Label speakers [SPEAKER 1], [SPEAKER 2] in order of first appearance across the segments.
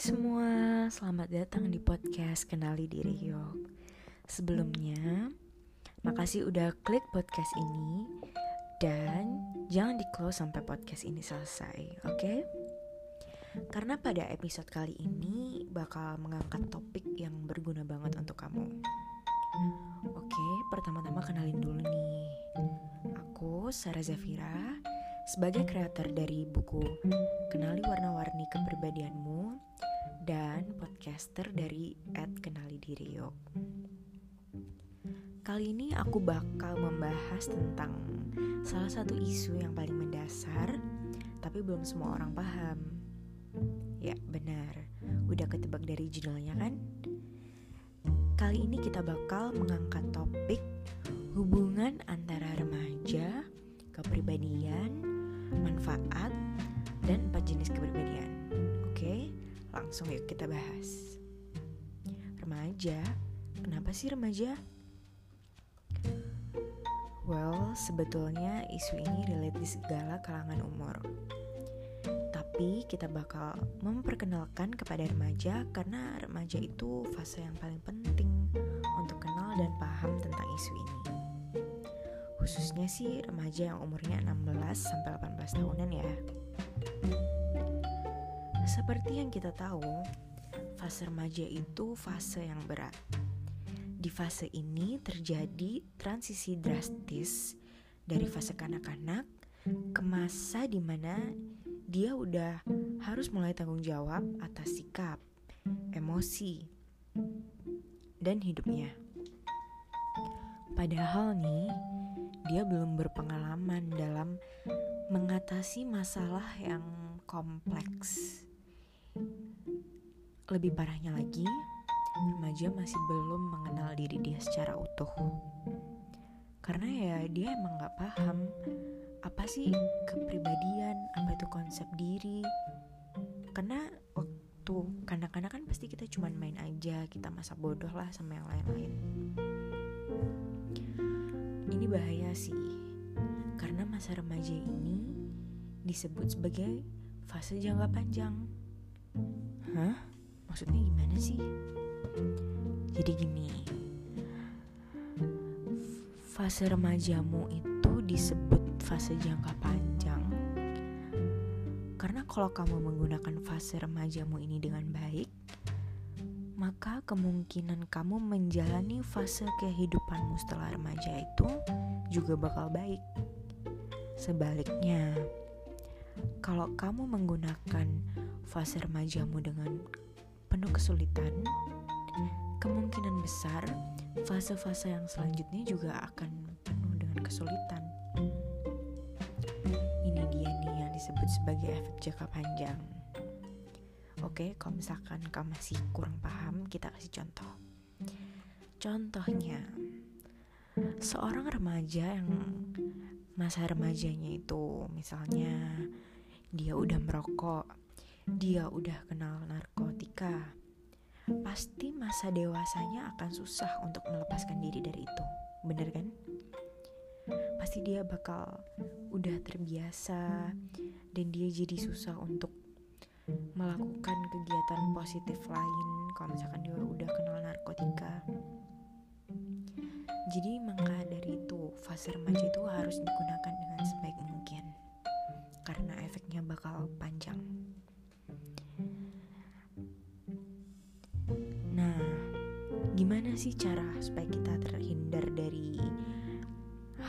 [SPEAKER 1] semua, selamat datang di podcast Kenali Diri Yok. Sebelumnya, makasih udah klik podcast ini dan jangan di close sampai podcast ini selesai, oke? Okay? Karena pada episode kali ini bakal mengangkat topik yang berguna banget untuk kamu. Oke, okay, pertama-tama kenalin dulu nih. Aku Sarah Zafira sebagai kreator dari buku Kenali Warna-Warni Kepribadianmu dan podcaster dari Ed Kenali Diri Yok. Kali ini aku bakal membahas tentang salah satu isu yang paling mendasar, tapi belum semua orang paham. Ya, benar. Udah ketebak dari judulnya kan? Kali ini kita bakal mengangkat topik hubungan antara remaja, kepribadian, manfaat, dan empat jenis kepribadian. Oke? Okay? Langsung yuk kita bahas. Remaja, kenapa sih remaja? Well, sebetulnya isu ini relate di segala kalangan umur. Tapi kita bakal memperkenalkan kepada remaja karena remaja itu fase yang paling penting untuk kenal dan paham tentang isu ini. Khususnya sih remaja yang umurnya 16 sampai 18 tahunan ya. Seperti yang kita tahu, fase remaja itu fase yang berat. Di fase ini terjadi transisi drastis dari fase kanak-kanak ke masa di mana dia udah harus mulai tanggung jawab atas sikap, emosi, dan hidupnya. Padahal nih, dia belum berpengalaman dalam mengatasi masalah yang kompleks lebih parahnya lagi, remaja masih belum mengenal diri dia secara utuh. Karena ya dia emang gak paham apa sih kepribadian, apa itu konsep diri. Karena waktu kanak-kanak kan pasti kita cuman main aja, kita masa bodoh lah sama yang lain-lain. Ini bahaya sih, karena masa remaja ini disebut sebagai fase jangka panjang. Hah? Maksudnya gimana sih? Jadi gini, fase remajamu itu disebut fase jangka panjang karena kalau kamu menggunakan fase remajamu ini dengan baik, maka kemungkinan kamu menjalani fase kehidupanmu setelah remaja itu juga bakal baik. Sebaliknya, kalau kamu menggunakan fase remajamu dengan penuh kesulitan, kemungkinan besar fase-fase yang selanjutnya juga akan penuh dengan kesulitan. Ini dia nih yang disebut sebagai efek jangka panjang. Oke, kalau misalkan kamu masih kurang paham, kita kasih contoh. Contohnya, seorang remaja yang masa remajanya itu misalnya dia udah merokok, dia udah kenal narkotika, pasti masa dewasanya akan susah untuk melepaskan diri dari itu. Bener kan? Pasti dia bakal udah terbiasa dan dia jadi susah untuk melakukan kegiatan positif lain kalau misalkan dia udah kenal narkotika. Jadi maka dari itu fase remaja itu harus digunakan dengan sebaik mungkin karena efeknya bakal panjang. Gimana sih cara supaya kita terhindar dari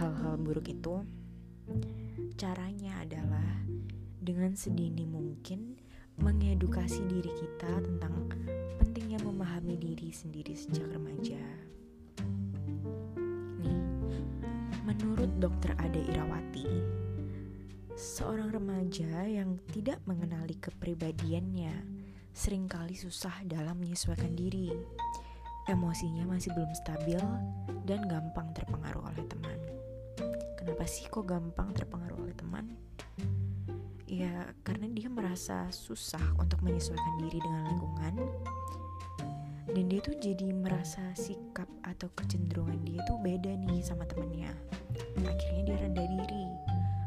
[SPEAKER 1] hal-hal buruk itu? Caranya adalah dengan sedini mungkin mengedukasi diri kita tentang pentingnya memahami diri sendiri sejak remaja. Nih, menurut dokter Ade Irawati, seorang remaja yang tidak mengenali kepribadiannya sering kali susah dalam menyesuaikan diri. Emosinya masih belum stabil dan gampang terpengaruh oleh teman. Kenapa sih kok gampang terpengaruh oleh teman? Ya, karena dia merasa susah untuk menyesuaikan diri dengan lingkungan. Dan dia tuh jadi merasa sikap atau kecenderungan dia tuh beda nih sama temennya. Akhirnya dia rendah diri.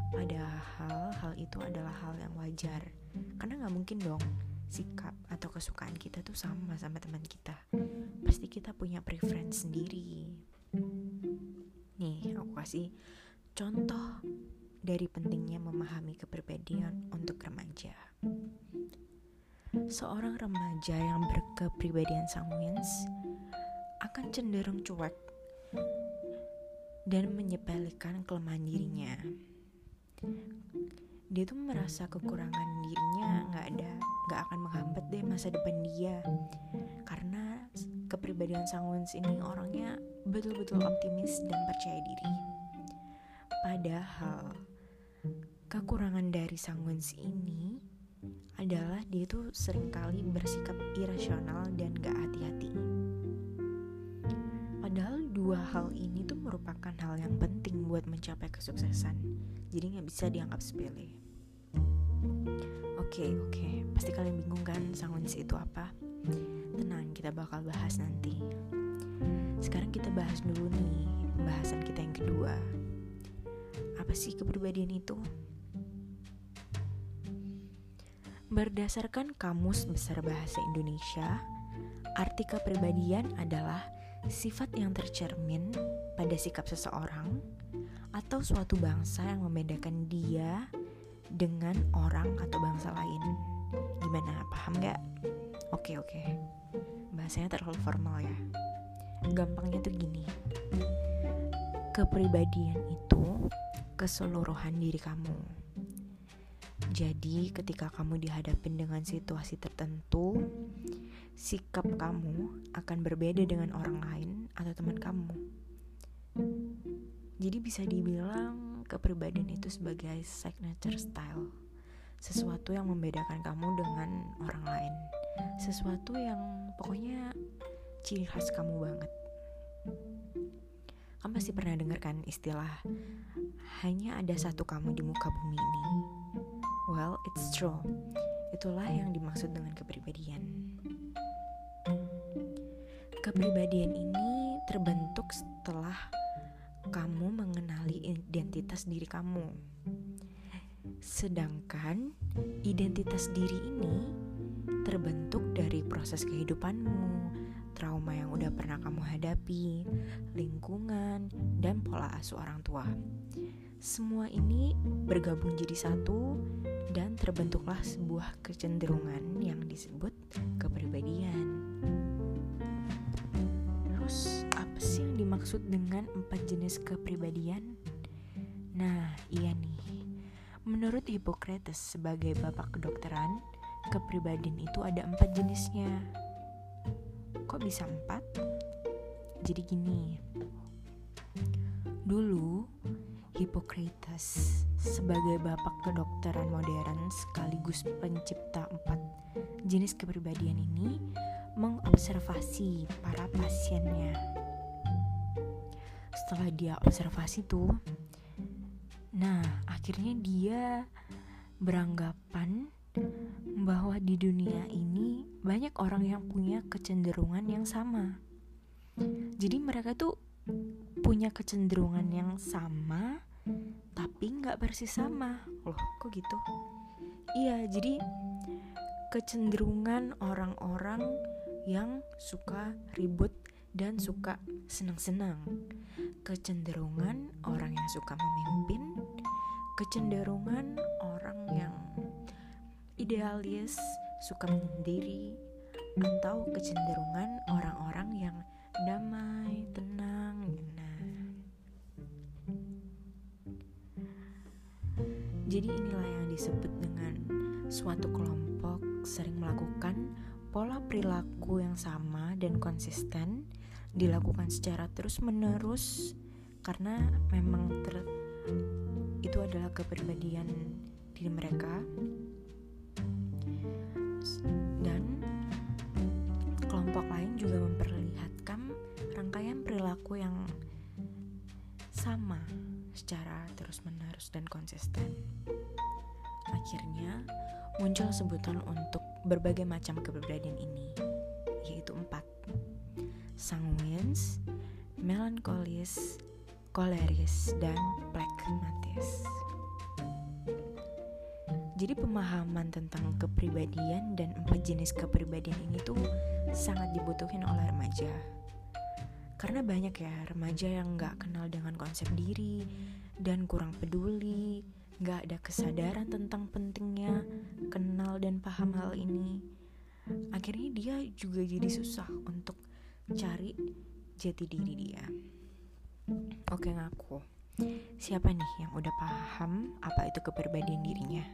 [SPEAKER 1] Padahal hal itu adalah hal yang wajar. Karena gak mungkin dong sikap atau kesukaan kita tuh sama sama teman kita pasti kita punya preference sendiri. Nih aku kasih contoh dari pentingnya memahami kepribadian untuk remaja. Seorang remaja yang berkepribadian sanguins akan cenderung cuek dan menyepelekan kelemahan dirinya. Dia tuh merasa kekurangan dirinya nggak ada nggak akan menghambat deh masa depan dia. Karena kepribadian Sangwons ini orangnya betul-betul optimis dan percaya diri padahal kekurangan dari Sangwons ini adalah dia tuh sering kali bersikap irasional dan gak hati-hati padahal dua hal ini tuh merupakan hal yang penting buat mencapai kesuksesan jadi nggak bisa dianggap sepele Oke, okay, oke. Okay. Pasti kalian bingung kan sanguins itu apa? Kita bakal bahas nanti. Sekarang kita bahas dulu nih pembahasan kita yang kedua. Apa sih kepribadian itu? Berdasarkan Kamus Besar Bahasa Indonesia, arti kepribadian adalah sifat yang tercermin pada sikap seseorang atau suatu bangsa yang membedakan dia dengan orang atau bangsa lain. Gimana? Paham nggak? Oke oke. Bahasanya terlalu formal ya. Gampangnya tuh gini. Kepribadian itu keseluruhan diri kamu. Jadi ketika kamu dihadapin dengan situasi tertentu, sikap kamu akan berbeda dengan orang lain atau teman kamu. Jadi bisa dibilang kepribadian itu sebagai signature style sesuatu yang membedakan kamu dengan orang lain sesuatu yang pokoknya ciri khas kamu banget. Kamu pasti pernah dengar kan istilah hanya ada satu kamu di muka bumi ini. Well it's true. Itulah yang dimaksud dengan kepribadian. Kepribadian ini terbentuk setelah kamu mengenali identitas diri kamu. Sedangkan identitas diri ini terbentuk dari proses kehidupanmu, trauma yang udah pernah kamu hadapi, lingkungan, dan pola asuh orang tua. Semua ini bergabung jadi satu dan terbentuklah sebuah kecenderungan yang disebut kepribadian. Terus apa sih yang dimaksud dengan empat jenis kepribadian? Nah, iya nih. Menurut Hippocrates sebagai bapak kedokteran, kepribadian itu ada empat jenisnya. Kok bisa empat? Jadi gini, dulu Hippocrates sebagai bapak kedokteran modern sekaligus pencipta empat jenis kepribadian ini mengobservasi para pasiennya. Setelah dia observasi tuh, nah akhirnya dia beranggapan bahwa di dunia ini banyak orang yang punya kecenderungan yang sama. Jadi mereka tuh punya kecenderungan yang sama, tapi nggak persis sama. Loh, kok gitu? Iya, jadi kecenderungan orang-orang yang suka ribut dan suka senang-senang. Kecenderungan orang yang suka memimpin, kecenderungan orang yang idealis, suka menyendiri, atau kecenderungan orang-orang yang damai, tenang. Nah, jadi inilah yang disebut dengan suatu kelompok sering melakukan pola perilaku yang sama dan konsisten dilakukan secara terus-menerus karena memang ter, itu adalah kepribadian diri mereka kelompok lain juga memperlihatkan rangkaian perilaku yang sama secara terus-menerus dan konsisten. Akhirnya muncul sebutan untuk berbagai macam kepribadian ini, yaitu empat. Sanguins, melankolis, koleris, dan pragmatis. Jadi pemahaman tentang kepribadian dan empat jenis kepribadian ini tuh sangat dibutuhin oleh remaja. Karena banyak ya remaja yang nggak kenal dengan konsep diri dan kurang peduli, nggak ada kesadaran tentang pentingnya kenal dan paham hal ini. Akhirnya dia juga jadi susah untuk cari jati diri dia. Oke ngaku. Siapa nih yang udah paham apa itu kepribadian dirinya?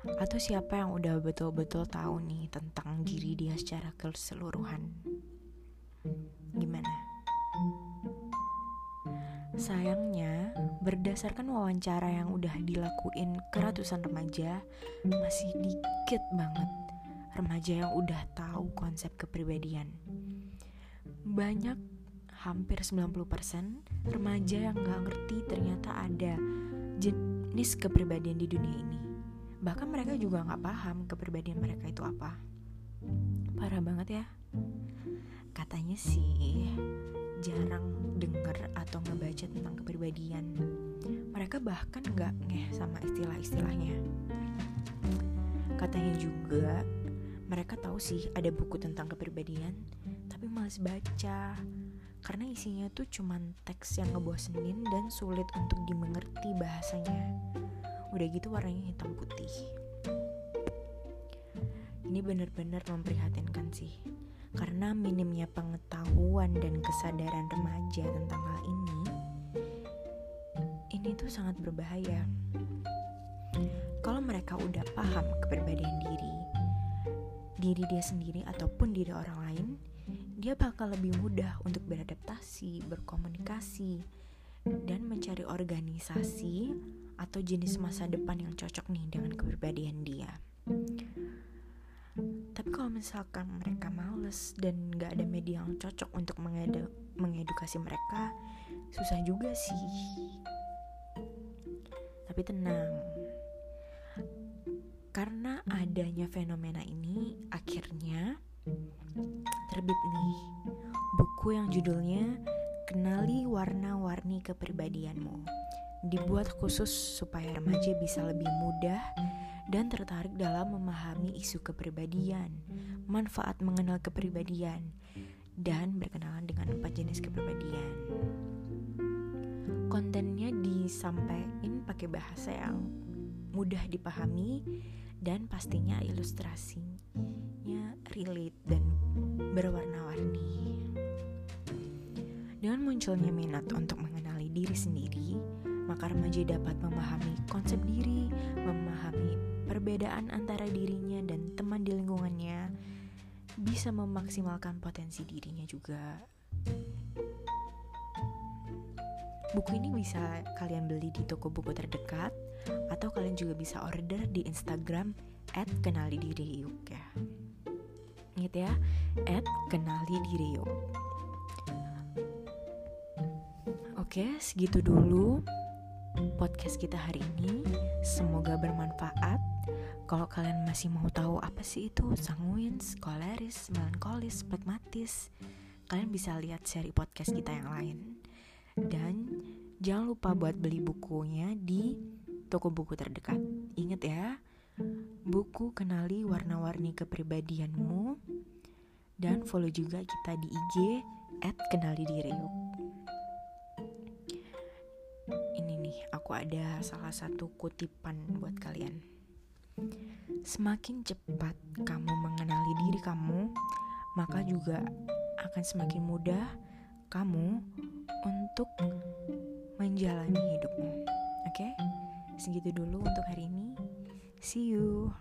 [SPEAKER 1] Atau siapa yang udah betul-betul tahu nih tentang diri dia secara keseluruhan? Gimana? Sayangnya, berdasarkan wawancara yang udah dilakuin ke ratusan remaja, masih dikit banget remaja yang udah tahu konsep kepribadian. Banyak, hampir 90% remaja yang gak ngerti ternyata ada jenis kepribadian di dunia ini bahkan mereka juga nggak paham kepribadian mereka itu apa. Parah banget ya. Katanya sih jarang denger atau ngebaca tentang kepribadian. Mereka bahkan nggak ngeh sama istilah-istilahnya. Katanya juga mereka tahu sih ada buku tentang kepribadian tapi males baca. Karena isinya tuh cuman teks yang ngebosenin dan sulit untuk dimengerti bahasanya udah gitu warnanya hitam putih. Ini benar-benar memprihatinkan sih. Karena minimnya pengetahuan dan kesadaran remaja tentang hal ini ini tuh sangat berbahaya. Kalau mereka udah paham kepribadian diri diri dia sendiri ataupun diri orang lain dia bakal lebih mudah untuk beradaptasi, berkomunikasi, dan mencari organisasi atau jenis masa depan yang cocok nih dengan kepribadian dia. Tapi kalau misalkan mereka males dan gak ada media yang cocok untuk mengedu mengedukasi mereka, susah juga sih. Tapi tenang, karena adanya fenomena ini, akhirnya terbit nih buku yang judulnya Kenali Warna-Warni Kepribadianmu dibuat khusus supaya remaja bisa lebih mudah dan tertarik dalam memahami isu kepribadian, manfaat mengenal kepribadian, dan berkenalan dengan empat jenis kepribadian. Kontennya disampaikan pakai bahasa yang mudah dipahami dan pastinya ilustrasinya relate dan berwarna-warni. Dengan munculnya minat untuk mengenali diri sendiri, maka remaja dapat memahami konsep diri, memahami perbedaan antara dirinya dan teman di lingkungannya, bisa memaksimalkan potensi dirinya juga. Buku ini bisa kalian beli di toko buku terdekat atau kalian juga bisa order di Instagram @kenalidiriuk ya. Ingat ya, @kenalidiriuk. Oke, segitu dulu podcast kita hari ini. Semoga bermanfaat. Kalau kalian masih mau tahu apa sih itu sanguins, koleris, melankolis, pragmatis, kalian bisa lihat seri podcast kita yang lain. Dan jangan lupa buat beli bukunya di toko buku terdekat. Ingat ya, buku kenali warna-warni kepribadianmu dan follow juga kita di IG @kenali diri aku ada salah satu kutipan buat kalian. Semakin cepat kamu mengenali diri kamu, maka juga akan semakin mudah kamu untuk menjalani hidupmu. Oke, okay? segitu dulu untuk hari ini. See you.